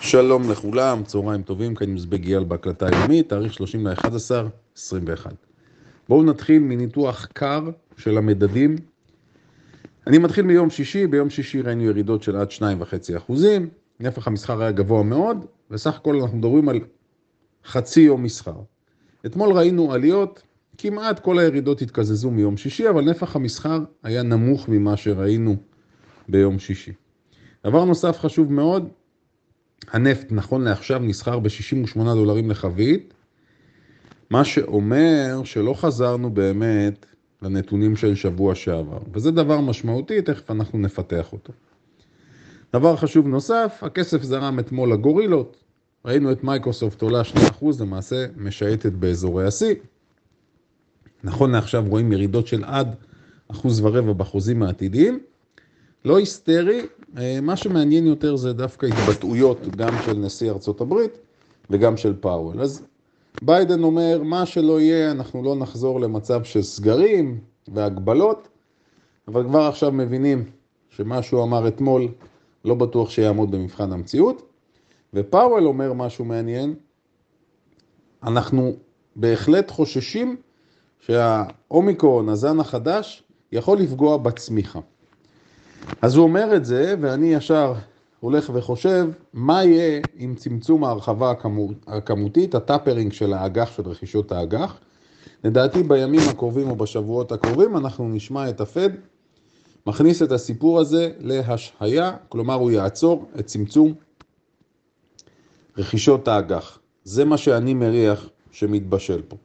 שלום לכולם, צהריים טובים, כאן מזבג אייל בהקלטה היומית, תאריך 30 ל-11, 21. בואו נתחיל מניתוח קר של המדדים. אני מתחיל מיום שישי, ביום שישי ראינו ירידות של עד 2.5 אחוזים, נפח המסחר היה גבוה מאוד, וסך הכל אנחנו מדברים על חצי יום מסחר. אתמול ראינו עליות, כמעט כל הירידות התקזזו מיום שישי, אבל נפח המסחר היה נמוך ממה שראינו ביום שישי. דבר נוסף חשוב מאוד, הנפט נכון לעכשיו נסחר ב-68 דולרים לחבית, מה שאומר שלא חזרנו באמת לנתונים של שבוע שעבר, וזה דבר משמעותי, תכף אנחנו נפתח אותו. דבר חשוב נוסף, הכסף זרם אתמול לגורילות, ראינו את מייקרוסופט עולה 2%, למעשה משייטת באזורי השיא. נכון לעכשיו רואים ירידות של עד אחוז ורבע בחוזים העתידיים. לא היסטרי, מה שמעניין יותר זה דווקא התבטאויות גם של נשיא ארצות הברית וגם של פאוול. אז ביידן אומר, מה שלא יהיה, אנחנו לא נחזור למצב של סגרים והגבלות, אבל כבר עכשיו מבינים שמה שהוא אמר אתמול לא בטוח שיעמוד במבחן המציאות. ופאוול אומר משהו מעניין, אנחנו בהחלט חוששים שהאומיקרון, הזן החדש, יכול לפגוע בצמיחה. אז הוא אומר את זה, ואני ישר הולך וחושב, מה יהיה עם צמצום ההרחבה הכמותית, ה tapering של האג"ח, של רכישות האג"ח. לדעתי בימים הקרובים או בשבועות הקרובים אנחנו נשמע את הפד מכניס את הסיפור הזה להשהיה, כלומר הוא יעצור את צמצום רכישות האג"ח. זה מה שאני מריח שמתבשל פה.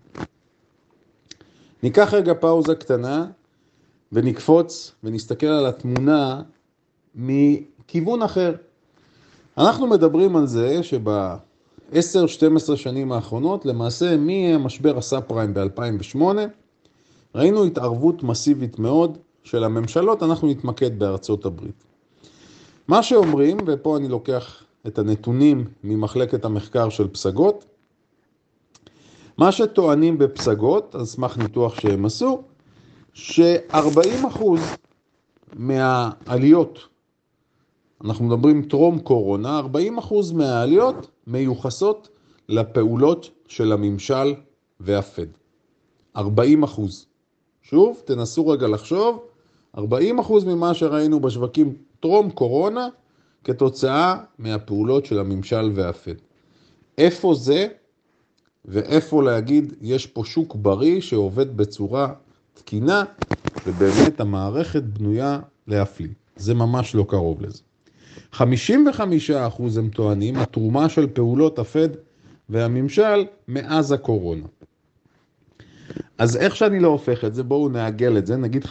ניקח רגע פאוזה קטנה ונקפוץ ונסתכל על התמונה מכיוון אחר. אנחנו מדברים על זה שב-10-12 שנים האחרונות, למעשה מהמשבר הסאב פריים ב-2008, ראינו התערבות מסיבית מאוד של הממשלות, אנחנו נתמקד בארצות הברית. מה שאומרים, ופה אני לוקח את הנתונים ממחלקת המחקר של פסגות, מה שטוענים בפסגות, על סמך ניתוח שהם עשו, ש-40% מהעליות, אנחנו מדברים טרום קורונה, 40% מהעליות מיוחסות לפעולות של הממשל והפד. 40 שוב, תנסו רגע לחשוב, 40% ממה שראינו בשווקים טרום קורונה, כתוצאה מהפעולות של הממשל והפד. איפה זה ואיפה להגיד יש פה שוק בריא שעובד בצורה תקינה ובאמת המערכת בנויה להפליא. זה ממש לא קרוב לזה. 55% הם טוענים התרומה של פעולות הפד והממשל מאז הקורונה. אז איך שאני לא הופך את זה, בואו נעגל את זה, נגיד 50%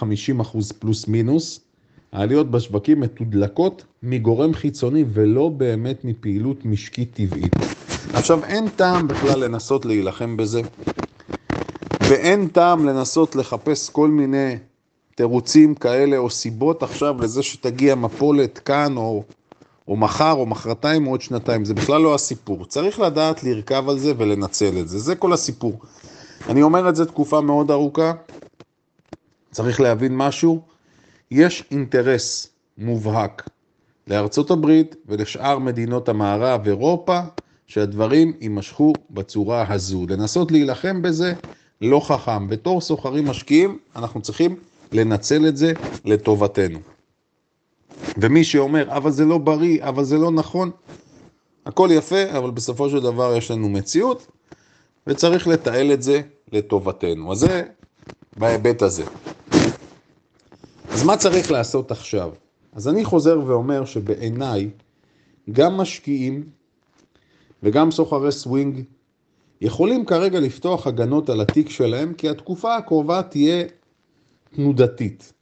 פלוס מינוס, העליות בשווקים מתודלקות מגורם חיצוני ולא באמת מפעילות משקית טבעית. עכשיו, אין טעם בכלל לנסות להילחם בזה, ואין טעם לנסות לחפש כל מיני תירוצים כאלה או סיבות עכשיו לזה שתגיע מפולת כאן או, או מחר או מחרתיים או עוד שנתיים. זה בכלל לא הסיפור. צריך לדעת לרכב על זה ולנצל את זה. זה כל הסיפור. אני אומר את זה תקופה מאוד ארוכה. צריך להבין משהו. יש אינטרס מובהק לארצות הברית ולשאר מדינות המערב, אירופה, שהדברים יימשכו בצורה הזו. לנסות להילחם בזה לא חכם. בתור סוחרים משקיעים, אנחנו צריכים לנצל את זה לטובתנו. ומי שאומר, אבל זה לא בריא, אבל זה לא נכון, הכל יפה, אבל בסופו של דבר יש לנו מציאות, וצריך לתעל את זה לטובתנו. אז זה בהיבט הזה. אז מה צריך לעשות עכשיו? אז אני חוזר ואומר שבעיניי גם משקיעים וגם סוחרי סווינג יכולים כרגע לפתוח הגנות על התיק שלהם כי התקופה הקרובה תהיה תנודתית.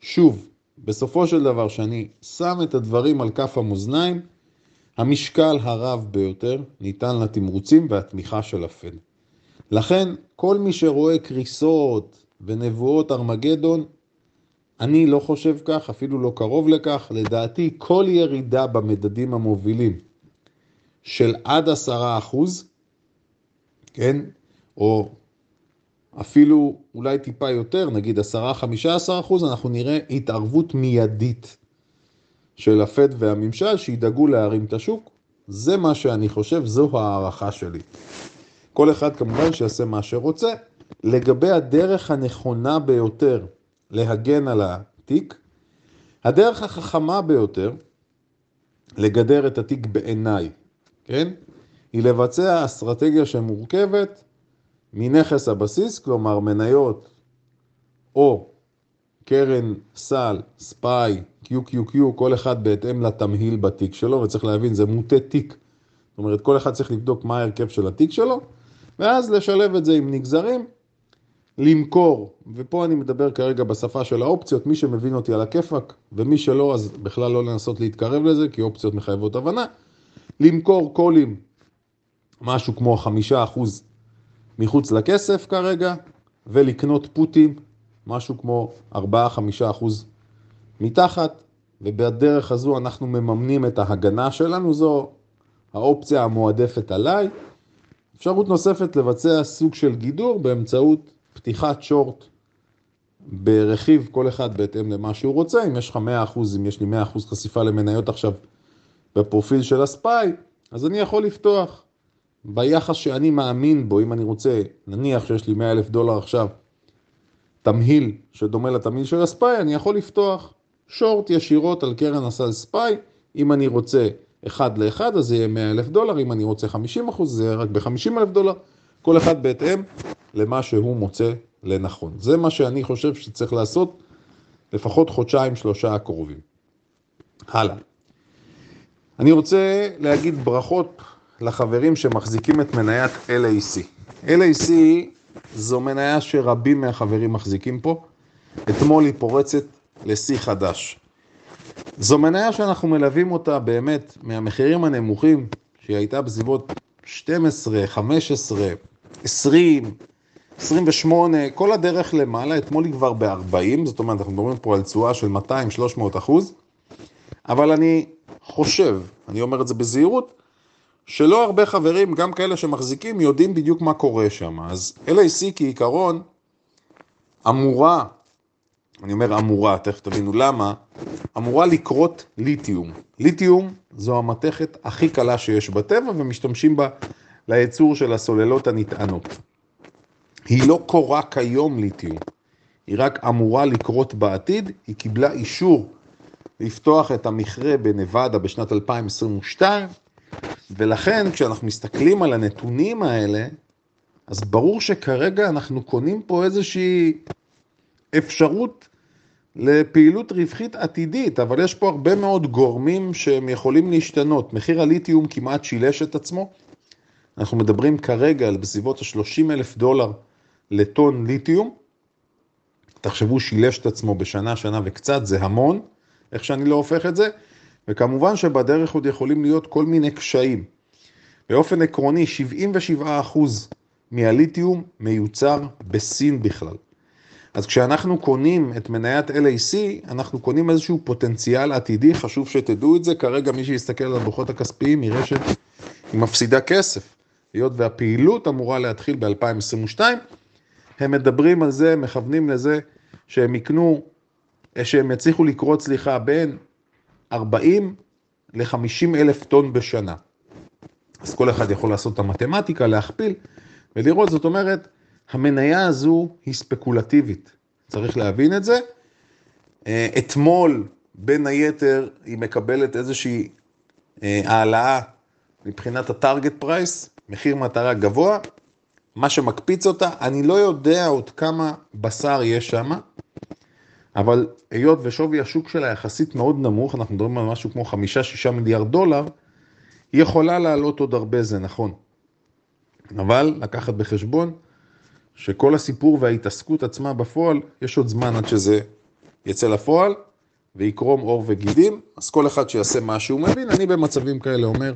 שוב, בסופו של דבר שאני שם את הדברים על כף המאזניים, המשקל הרב ביותר ניתן לתמרוצים והתמיכה של הפד. לכן כל מי שרואה קריסות ונבואות ארמגדון אני לא חושב כך, אפילו לא קרוב לכך. לדעתי, כל ירידה במדדים המובילים של עד עשרה אחוז, כן, או אפילו אולי טיפה יותר, נגיד עשרה, חמישה עשר אחוז, אנחנו נראה התערבות מיידית של הפד והממשל שידאגו להרים את השוק זה מה שאני חושב, זו הערכה שלי. כל אחד כמובן שיעשה מה שרוצה. לגבי הדרך הנכונה ביותר להגן על התיק, הדרך החכמה ביותר לגדר את התיק בעיניי, כן? היא לבצע אסטרטגיה שמורכבת מנכס הבסיס, כלומר מניות או קרן, סל, ספאי, QQQ, כל אחד בהתאם לתמהיל בתיק שלו, וצריך להבין, זה מוטה תיק. זאת אומרת, כל אחד צריך לבדוק מה ההרכב של התיק שלו, ואז לשלב את זה עם נגזרים, למכור, ופה אני מדבר כרגע בשפה של האופציות, מי שמבין אותי על הכיפאק, ומי שלא, אז בכלל לא לנסות להתקרב לזה, כי אופציות מחייבות הבנה, למכור קולים, משהו כמו חמישה אחוז מחוץ לכסף כרגע, ולקנות פוטים, משהו כמו ארבעה, חמישה אחוז מתחת, ובדרך הזו אנחנו מממנים את ההגנה שלנו, זו האופציה המועדפת עליי. אפשרות נוספת לבצע סוג של גידור באמצעות פתיחת שורט ברכיב, כל אחד בהתאם למה שהוא רוצה, אם יש לך 100%, אם יש לי 100% חשיפה למניות עכשיו בפרופיל של הספאי, אז אני יכול לפתוח ביחס שאני מאמין בו, אם אני רוצה, נניח שיש לי 100 אלף דולר עכשיו, תמהיל שדומה לתמהיל של הספאי, אני יכול לפתוח שורט ישירות על קרן הסל ספאי, אם אני רוצה אחד לאחד אז זה יהיה 100 אלף דולר, אם אני רוצה 50 אחוז זה יהיה רק ב-50 אלף דולר, כל אחד בהתאם למה שהוא מוצא לנכון. זה מה שאני חושב שצריך לעשות לפחות חודשיים שלושה הקרובים. הלאה. אני רוצה להגיד ברכות לחברים שמחזיקים את מניית LAC. LAC זו מניה שרבים מהחברים מחזיקים פה. אתמול היא פורצת לשיא חדש. זו מניה שאנחנו מלווים אותה באמת מהמחירים הנמוכים, שהיא הייתה בסביבות 12, 15, 20, 28, כל הדרך למעלה, אתמול היא כבר ב-40, זאת אומרת, אנחנו מדברים פה על תשואה של 200-300 אחוז, אבל אני חושב, אני אומר את זה בזהירות, שלא הרבה חברים, גם כאלה שמחזיקים, יודעים בדיוק מה קורה שם. אז LAC כעיקרון אמורה, אני אומר אמורה, תכף תבינו למה, אמורה לקרות ליתיום. ליתיום זו המתכת הכי קלה שיש בטבע ומשתמשים בה לייצור של הסוללות הנטענות. היא לא קורה כיום ליתיום, היא רק אמורה לקרות בעתיד, היא קיבלה אישור לפתוח את המכרה בנבדה בשנת 2022, ולכן כשאנחנו מסתכלים על הנתונים האלה, אז ברור שכרגע אנחנו קונים פה איזושהי אפשרות לפעילות רווחית עתידית, אבל יש פה הרבה מאוד גורמים שהם יכולים להשתנות. מחיר הליתיום כמעט שילש את עצמו. אנחנו מדברים כרגע על בסביבות ה-30 אלף דולר לטון ליתיום. תחשבו, שילש את עצמו בשנה, שנה וקצת, זה המון, איך שאני לא הופך את זה. וכמובן שבדרך עוד יכולים להיות כל מיני קשיים. באופן עקרוני, 77% מהליתיום מיוצר בסין בכלל. אז כשאנחנו קונים את מניית LAC, אנחנו קונים איזשהו פוטנציאל עתידי, חשוב שתדעו את זה. כרגע מי שיסתכל על הדוחות הכספיים יראה שהיא מפסידה כסף, היות והפעילות אמורה להתחיל ב-2022. הם מדברים על זה, מכוונים לזה שהם יקנו, שהם יצליחו לקרות, סליחה, בין 40 ל-50 אלף טון בשנה. אז כל אחד יכול לעשות את המתמטיקה, להכפיל ולראות, זאת אומרת, המניה הזו היא ספקולטיבית, צריך להבין את זה. אה, אתמול, בין היתר, היא מקבלת איזושהי אה, העלאה מבחינת הטארגט פרייס, מחיר מטרה גבוה, מה שמקפיץ אותה, אני לא יודע עוד כמה בשר יש שם, אבל היות ושווי השוק שלה יחסית מאוד נמוך, אנחנו מדברים על משהו כמו 5-6 מיליארד דולר, היא יכולה לעלות עוד הרבה, זה נכון. אבל לקחת בחשבון שכל הסיפור וההתעסקות עצמה בפועל, יש עוד זמן עד שזה יצא לפועל ויקרום עור וגידים, אז כל אחד שיעשה מה שהוא מבין, אני במצבים כאלה אומר,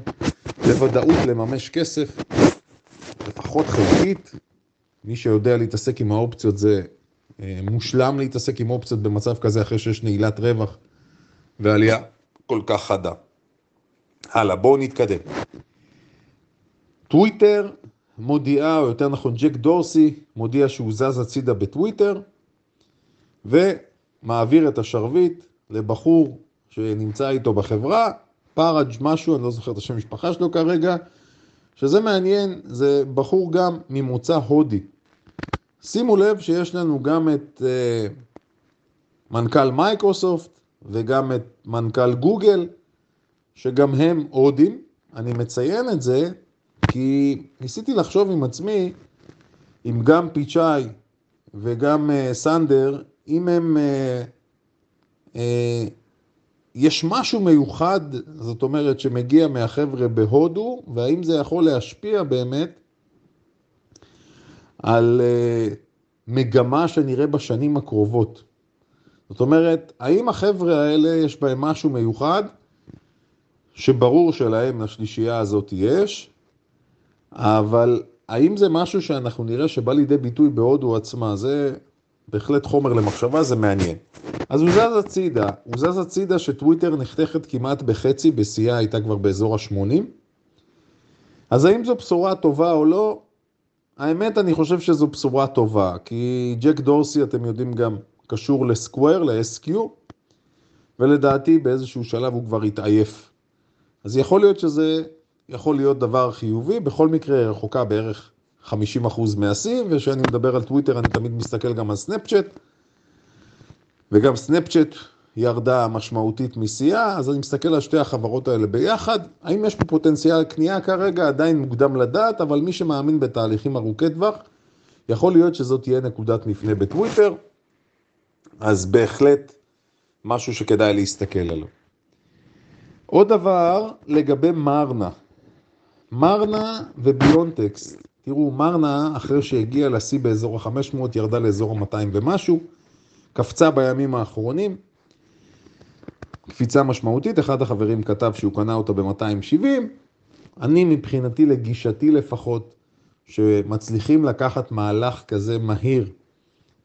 בוודאות לממש כסף, לפחות חלקית, מי שיודע להתעסק עם האופציות זה מושלם להתעסק עם אופציות במצב כזה אחרי שיש נעילת רווח ועלייה כל כך חדה. הלאה, בואו נתקדם. טוויטר מודיעה, או יותר נכון ג'ק דורסי, מודיע שהוא זז הצידה בטוויטר, ומעביר את השרביט לבחור שנמצא איתו בחברה, פאראג' משהו, אני לא זוכר את השם המשפחה שלו כרגע, שזה מעניין, זה בחור גם ממוצא הודי. שימו לב שיש לנו גם את uh, מנכ"ל מייקרוסופט וגם את מנכ"ל גוגל, שגם הם הודים. אני מציין את זה כי ניסיתי לחשוב עם עצמי אם גם פיצ'אי וגם uh, סנדר, אם הם... Uh, יש משהו מיוחד, זאת אומרת, שמגיע מהחבר'ה בהודו, והאם זה יכול להשפיע באמת על uh, מגמה שנראה בשנים הקרובות. זאת אומרת, האם החבר'ה האלה יש בהם משהו מיוחד, שברור שלהם לשלישייה הזאת יש, אבל האם זה משהו שאנחנו נראה שבא לידי ביטוי בהודו עצמה? זה בהחלט חומר למחשבה, זה מעניין. אז הוא זז הצידה, הוא זז הצידה שטוויטר נחתכת כמעט בחצי, בשיאה הייתה כבר באזור ה-80. אז האם זו בשורה טובה או לא? האמת, אני חושב שזו בשורה טובה, כי ג'ק דורסי, אתם יודעים גם, קשור ל Square, ל-SQ, ולדעתי באיזשהו שלב הוא כבר התעייף. אז יכול להיות שזה יכול להיות דבר חיובי, בכל מקרה רחוקה בערך 50% מהשיא, וכשאני מדבר על טוויטר אני תמיד מסתכל גם על סנאפצ'אט, וגם סנאפצ'אט ירדה משמעותית משיאה, אז אני מסתכל על שתי החברות האלה ביחד. האם יש פה פוטנציאל קנייה כרגע? עדיין מוקדם לדעת, אבל מי שמאמין בתהליכים ארוכי טווח, יכול להיות שזאת תהיה נקודת מפנה בטוויטר, אז בהחלט משהו שכדאי להסתכל עליו. עוד דבר לגבי מרנה. מרנה וביונטקס, תראו, מרנה, אחרי שהגיעה לשיא באזור ה-500, ירדה לאזור ה-200 ומשהו, קפצה בימים האחרונים, קפיצה משמעותית, אחד החברים כתב שהוא קנה אותה ב-270, אני מבחינתי, לגישתי לפחות, שמצליחים לקחת מהלך כזה מהיר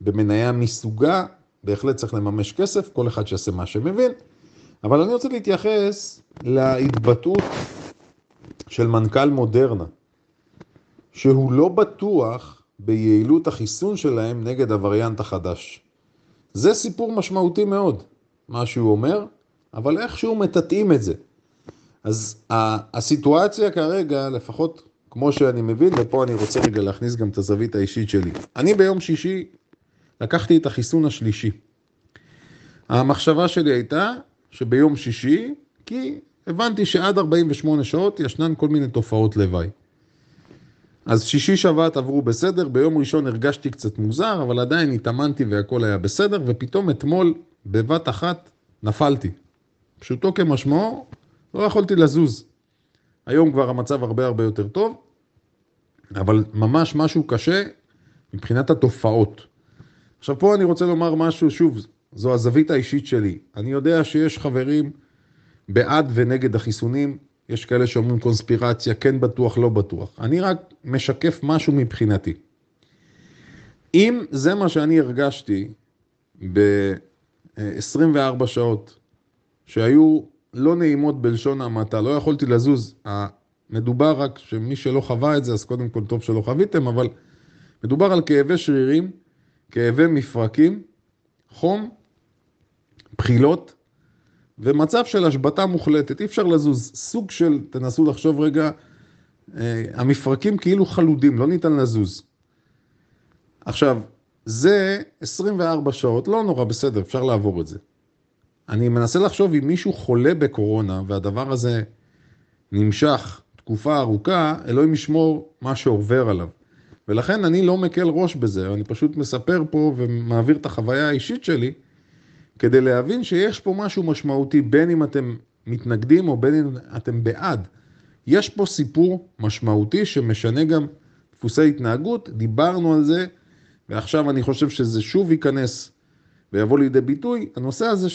במניה מסוגה, בהחלט צריך לממש כסף, כל אחד שיעשה מה שמבין, אבל אני רוצה להתייחס להתבטאות של מנכ"ל מודרנה, שהוא לא בטוח ביעילות החיסון שלהם נגד הווריאנט החדש. זה סיפור משמעותי מאוד, מה שהוא אומר, אבל איכשהו מטאטאים את זה. אז הסיטואציה כרגע, לפחות כמו שאני מבין, ופה אני רוצה רגע להכניס גם את הזווית האישית שלי. אני ביום שישי לקחתי את החיסון השלישי. המחשבה שלי הייתה שביום שישי, כי הבנתי שעד 48 שעות ישנן כל מיני תופעות לוואי. אז שישי שבת עברו בסדר, ביום ראשון הרגשתי קצת מוזר, אבל עדיין התאמנתי והכל היה בסדר, ופתאום אתמול בבת אחת נפלתי. פשוטו כמשמעו, לא יכולתי לזוז. היום כבר המצב הרבה הרבה יותר טוב, אבל ממש משהו קשה מבחינת התופעות. עכשיו פה אני רוצה לומר משהו, שוב, זו הזווית האישית שלי. אני יודע שיש חברים בעד ונגד החיסונים, יש כאלה שאומרים קונספירציה, כן בטוח, לא בטוח. אני רק משקף משהו מבחינתי. אם זה מה שאני הרגשתי ב-24 שעות, שהיו לא נעימות בלשון המעטה, לא יכולתי לזוז, מדובר רק שמי שלא חווה את זה, אז קודם כל טוב שלא חוויתם, אבל מדובר על כאבי שרירים, כאבי מפרקים, חום, בחילות, ומצב של השבתה מוחלטת, אי אפשר לזוז. סוג של, תנסו לחשוב רגע, אה, המפרקים כאילו חלודים, לא ניתן לזוז. עכשיו, זה 24 שעות, לא נורא, בסדר, אפשר לעבור את זה. אני מנסה לחשוב אם מישהו חולה בקורונה והדבר הזה נמשך תקופה ארוכה, אלוהים ישמור מה שעובר עליו. ולכן אני לא מקל ראש בזה, אני פשוט מספר פה ומעביר את החוויה האישית שלי, כדי להבין שיש פה משהו משמעותי, בין אם אתם מתנגדים או בין אם אתם בעד. יש פה סיפור משמעותי שמשנה גם דפוסי התנהגות, דיברנו על זה, ועכשיו אני חושב שזה שוב ייכנס ויבוא לידי ביטוי, הנושא הזה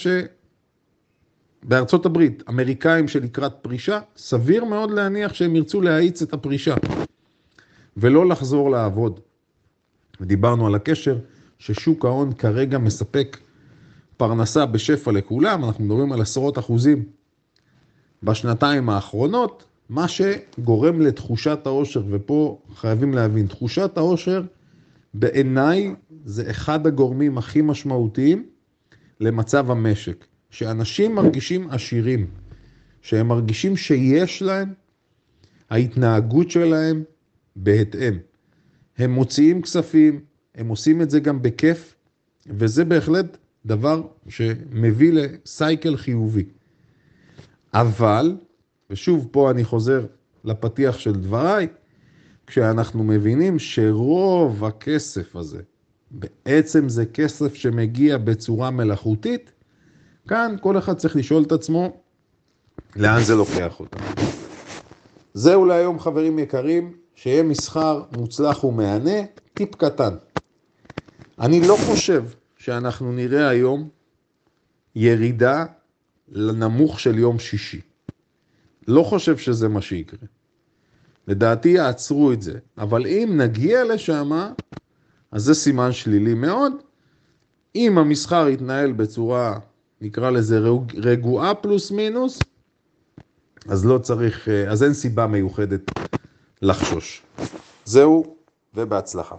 שבארצות הברית, אמריקאים שלקראת פרישה, סביר מאוד להניח שהם ירצו להאיץ את הפרישה ולא לחזור לעבוד. ודיברנו על הקשר ששוק ההון כרגע מספק פרנסה בשפע לכולם, אנחנו מדברים על עשרות אחוזים בשנתיים האחרונות, מה שגורם לתחושת העושר, ופה חייבים להבין, תחושת העושר בעיניי זה אחד הגורמים הכי משמעותיים למצב המשק. שאנשים מרגישים עשירים, שהם מרגישים שיש להם, ההתנהגות שלהם בהתאם. הם מוציאים כספים, הם עושים את זה גם בכיף, וזה בהחלט דבר שמביא לסייקל חיובי. אבל, ושוב פה אני חוזר לפתיח של דבריי, כשאנחנו מבינים שרוב הכסף הזה, בעצם זה כסף שמגיע בצורה מלאכותית, כאן כל אחד צריך לשאול את עצמו לאן זה לוקח אותנו. זהו להיום חברים יקרים, שיהיה מסחר מוצלח ומהנה, טיפ קטן. אני לא חושב שאנחנו נראה היום ירידה לנמוך של יום שישי. לא חושב שזה מה שיקרה. לדעתי יעצרו את זה, אבל אם נגיע לשם, אז זה סימן שלילי מאוד. אם המסחר יתנהל בצורה, נקרא לזה רגועה פלוס מינוס, אז לא צריך, אז אין סיבה מיוחדת לחשוש. זהו, ובהצלחה.